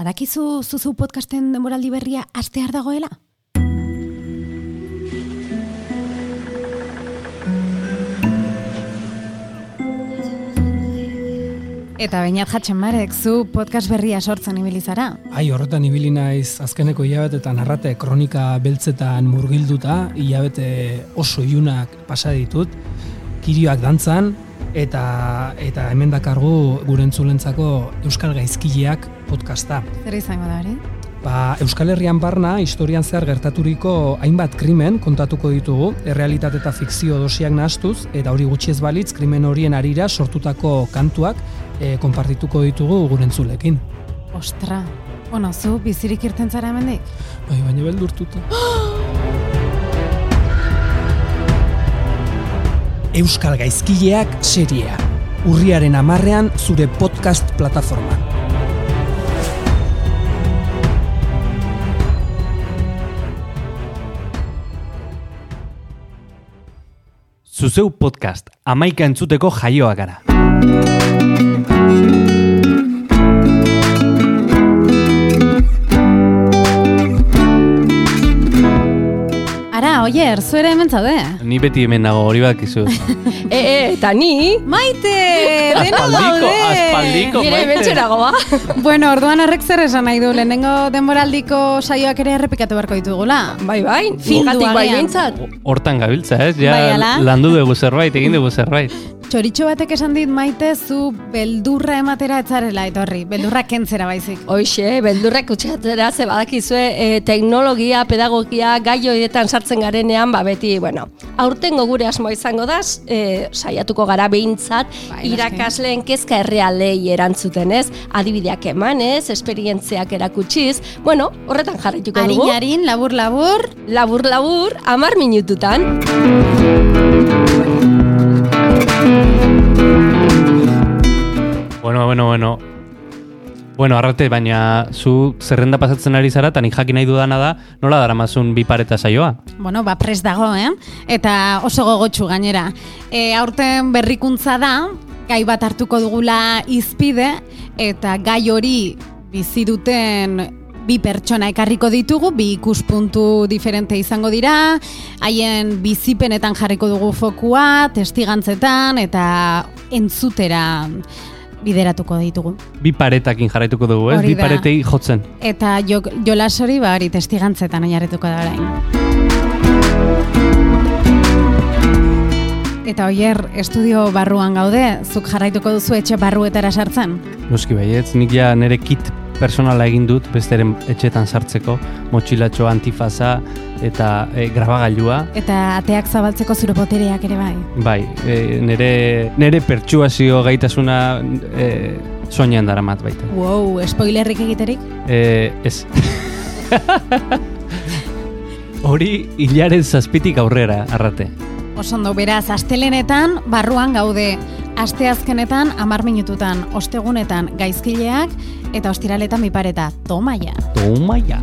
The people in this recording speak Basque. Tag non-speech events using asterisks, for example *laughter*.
badakizu zuzu podcasten denboraldi berria astear dagoela? Eta bainat jatzen marek, zu podcast berria sortzen ibili zara. Ai, horretan ibili naiz azkeneko hilabetetan arrate kronika beltzetan murgilduta, hilabete oso iunak pasa ditut, kirioak dantzan, eta eta hemen dakargu gure entzulentzako Euskal Gaizkileak podcasta. Zer izango da hori? Ba, Euskal Herrian barna, historian zehar gertaturiko hainbat krimen kontatuko ditugu, errealitate eta fikzio dosiak nahastuz, eta hori gutxi ez balitz, krimen horien arira sortutako kantuak e, konpartituko ditugu gure entzulekin. Ostra, bueno, zu bizirik irten zara hemendik? Bai, baina beldurtuta. *gasps* Euskal Gaizkileak seriea. Urriaren amarrean zure podcast plataforman. Zuzeu podcast, amaika entzuteko jaioa gara. Ara, oier, zu ere hemen zaude? Ni beti hemen nago hori bakizu. E, e, eta ni? Maite, *laughs* dena Aspaldiko, gaude! aspaldiko, Nire maite. ba. *laughs* Bueno, orduan horrek zer esan nahi du, lehenengo denboraldiko saioak ere errepikatu beharko ditugula. Bai, bai, fingatik bai agian. behintzat. Hortan gabiltza, ez? Ja, Bai, landu dugu zerbait, egin dugu zerbait. *laughs* Txoritxo batek esan dit maite zu beldurra ematera etzarela etorri, beldurra kentzera baizik. Hoixe, beldurrak utxatera ze badakizue e, teknologia, pedagogia, gai horietan sartzen garenean, ba beti, bueno, aurtengo gure asmoa izango da, e, saiatuko gara behintzat, Bai, irakasleen kezka errealei erantzuten ez, adibideak emanez, esperientziak erakutsiz, bueno, horretan jarraituko dugu. Arin-arin, labur-labur, Labur-labur, amar minututan. Bueno, bueno, bueno. Bueno, arrate, baina zu zerrenda pasatzen ari zara, eta nik jakin nahi dudana da, nola daramazun bi pareta saioa? bueno, ba, prest dago, eh? Eta oso gogotsu gainera. E, aurten berrikuntza da, gai bat hartuko dugula izpide, eta gai hori bizi duten bi pertsona ekarriko ditugu, bi ikuspuntu diferente izango dira, haien bizipenetan jarriko dugu fokua, testigantzetan, eta entzutera bideratuko ditugu. Bi paretakin jarraituko dugu, ez? Hori Bi paretei jotzen. Eta jo, jolas hori, ba, hori testigantzetan oinarrituko da orain. Eta oier, estudio barruan gaude, zuk jarraituko duzu etxe barruetara sartzen? Noski baietz, nik ja nire kit personala egin dut besteren etxetan sartzeko, motxilatxo antifaza eta e, grabagailua. Eta ateak zabaltzeko zure botereak ere bai. Bai, e, nire, nire pertsuazio gaitasuna e, soinean daramat baita. Wow, spoilerrik egiterik? E, ez. *laughs* Hori hilaren zazpitik aurrera, arrate. Osondo, beraz, astelenetan barruan gaude, asteazkenetan amar minututan, ostegunetan gaizkileak, eta ostiraletan bipareta, toma ja. Toma ya.